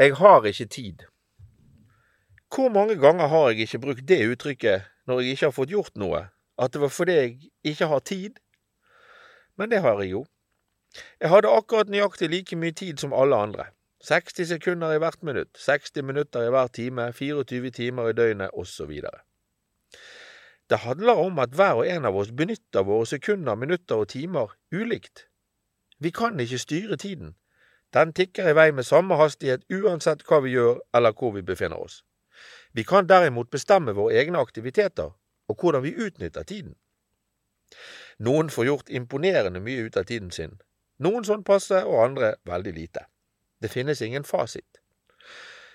Jeg har ikke tid. Hvor mange ganger har jeg ikke brukt det uttrykket når jeg ikke har fått gjort noe, at det var fordi jeg ikke har tid? Men det har jeg jo. Jeg hadde akkurat nøyaktig like mye tid som alle andre. 60 sekunder i hvert minutt, 60 minutter i hver time, 24 timer i døgnet, osv. Det handler om at hver og en av oss benytter våre sekunder, minutter og timer ulikt. Vi kan ikke styre tiden. Den tikker i vei med samme hastighet uansett hva vi gjør eller hvor vi befinner oss. Vi kan derimot bestemme våre egne aktiviteter og hvordan vi utnytter tiden. Noen får gjort imponerende mye ut av tiden sin, noen sånn passe og andre veldig lite. Det finnes ingen fasit.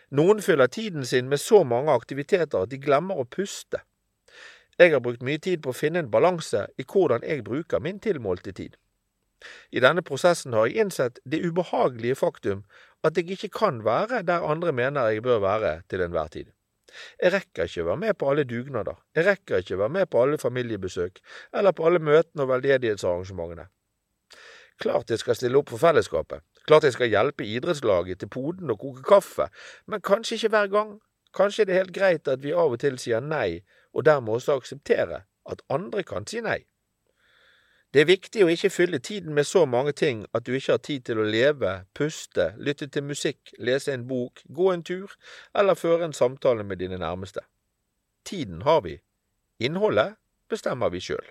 Noen fyller tiden sin med så mange aktiviteter at de glemmer å puste. Jeg har brukt mye tid på å finne en balanse i hvordan jeg bruker min tilmålte tid. I denne prosessen har jeg innsett det ubehagelige faktum at jeg ikke kan være der andre mener jeg bør være til enhver tid. Jeg rekker ikke å være med på alle dugnader, jeg rekker ikke å være med på alle familiebesøk, eller på alle møtene og veldedighetsarrangementene. Klart jeg skal stille opp for fellesskapet, klart jeg skal hjelpe idrettslaget til poden og koke kaffe, men kanskje ikke hver gang. Kanskje er det helt greit at vi av og til sier nei, og dermed også akseptere at andre kan si nei. Det er viktig å ikke fylle tiden med så mange ting at du ikke har tid til å leve, puste, lytte til musikk, lese en bok, gå en tur eller føre en samtale med dine nærmeste. Tiden har vi. Innholdet bestemmer vi sjøl.